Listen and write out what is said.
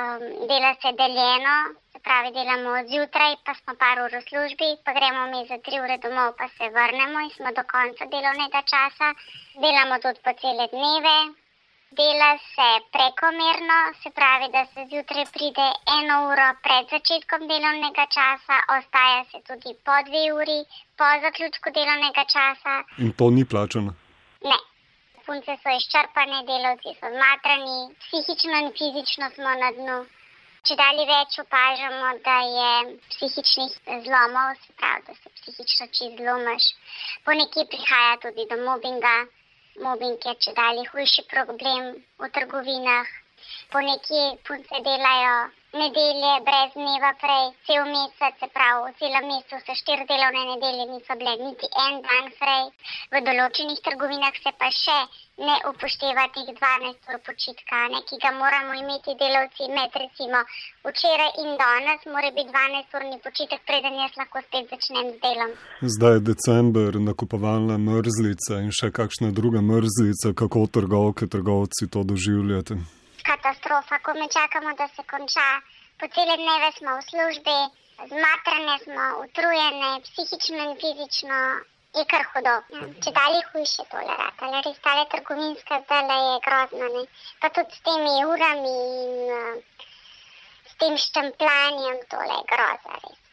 um, dela se deljeno, se pravi, delamo zjutraj, pa smo par ur v službi, pa gremo mi za tri ure domov, pa se vrnemo in smo do konca delovnega časa. Delamo tudi po cele dneve. Dela se prekomerno, se pravi, da se zjutraj pride eno uro pred začetkom delovnega časa, ostaja se tudi po dve uri po zaključku delovnega časa. In to ni plačano? Punce so izčrpane, delavci so zmatrani, psihično in fizično smo na dnu. Če dalje več opažamo, da je psihičnih zlomov, se pravi, da se psihično čist zlomiš. Ponekje prihaja tudi do mobinga. Mobbing je če dalje hujši problem v trgovinah. Ponekje punce delajo nedelje brez dneva prej, cel mesec, se pravi, v celem mesecu so štiri delovne nedelje, niso bile niti en dan prej. V določenih trgovinah se pa še ne upošteva teh 12 ur počitka, ne, ki ga moramo imeti delavci med recimo včeraj in danes, mora biti 12 urni počitek, preden jaz lahko spet začnem z delom. Zdaj je december, nakupovalna mrzlica in še kakšna druga mrzlica, kako trgovke, trgovci to doživljate katastrofa, ko me čakamo, da se konča. Po cele dneve smo v službi, zmatrane smo, utrujene, psihično in fizično. Je kar hudo. Ja. Če dalje hujše tole ali res tale trgovinska zdaj je grozna. Ne? Pa tudi s temi urami in uh, s tem štempljanjem tole je groza res.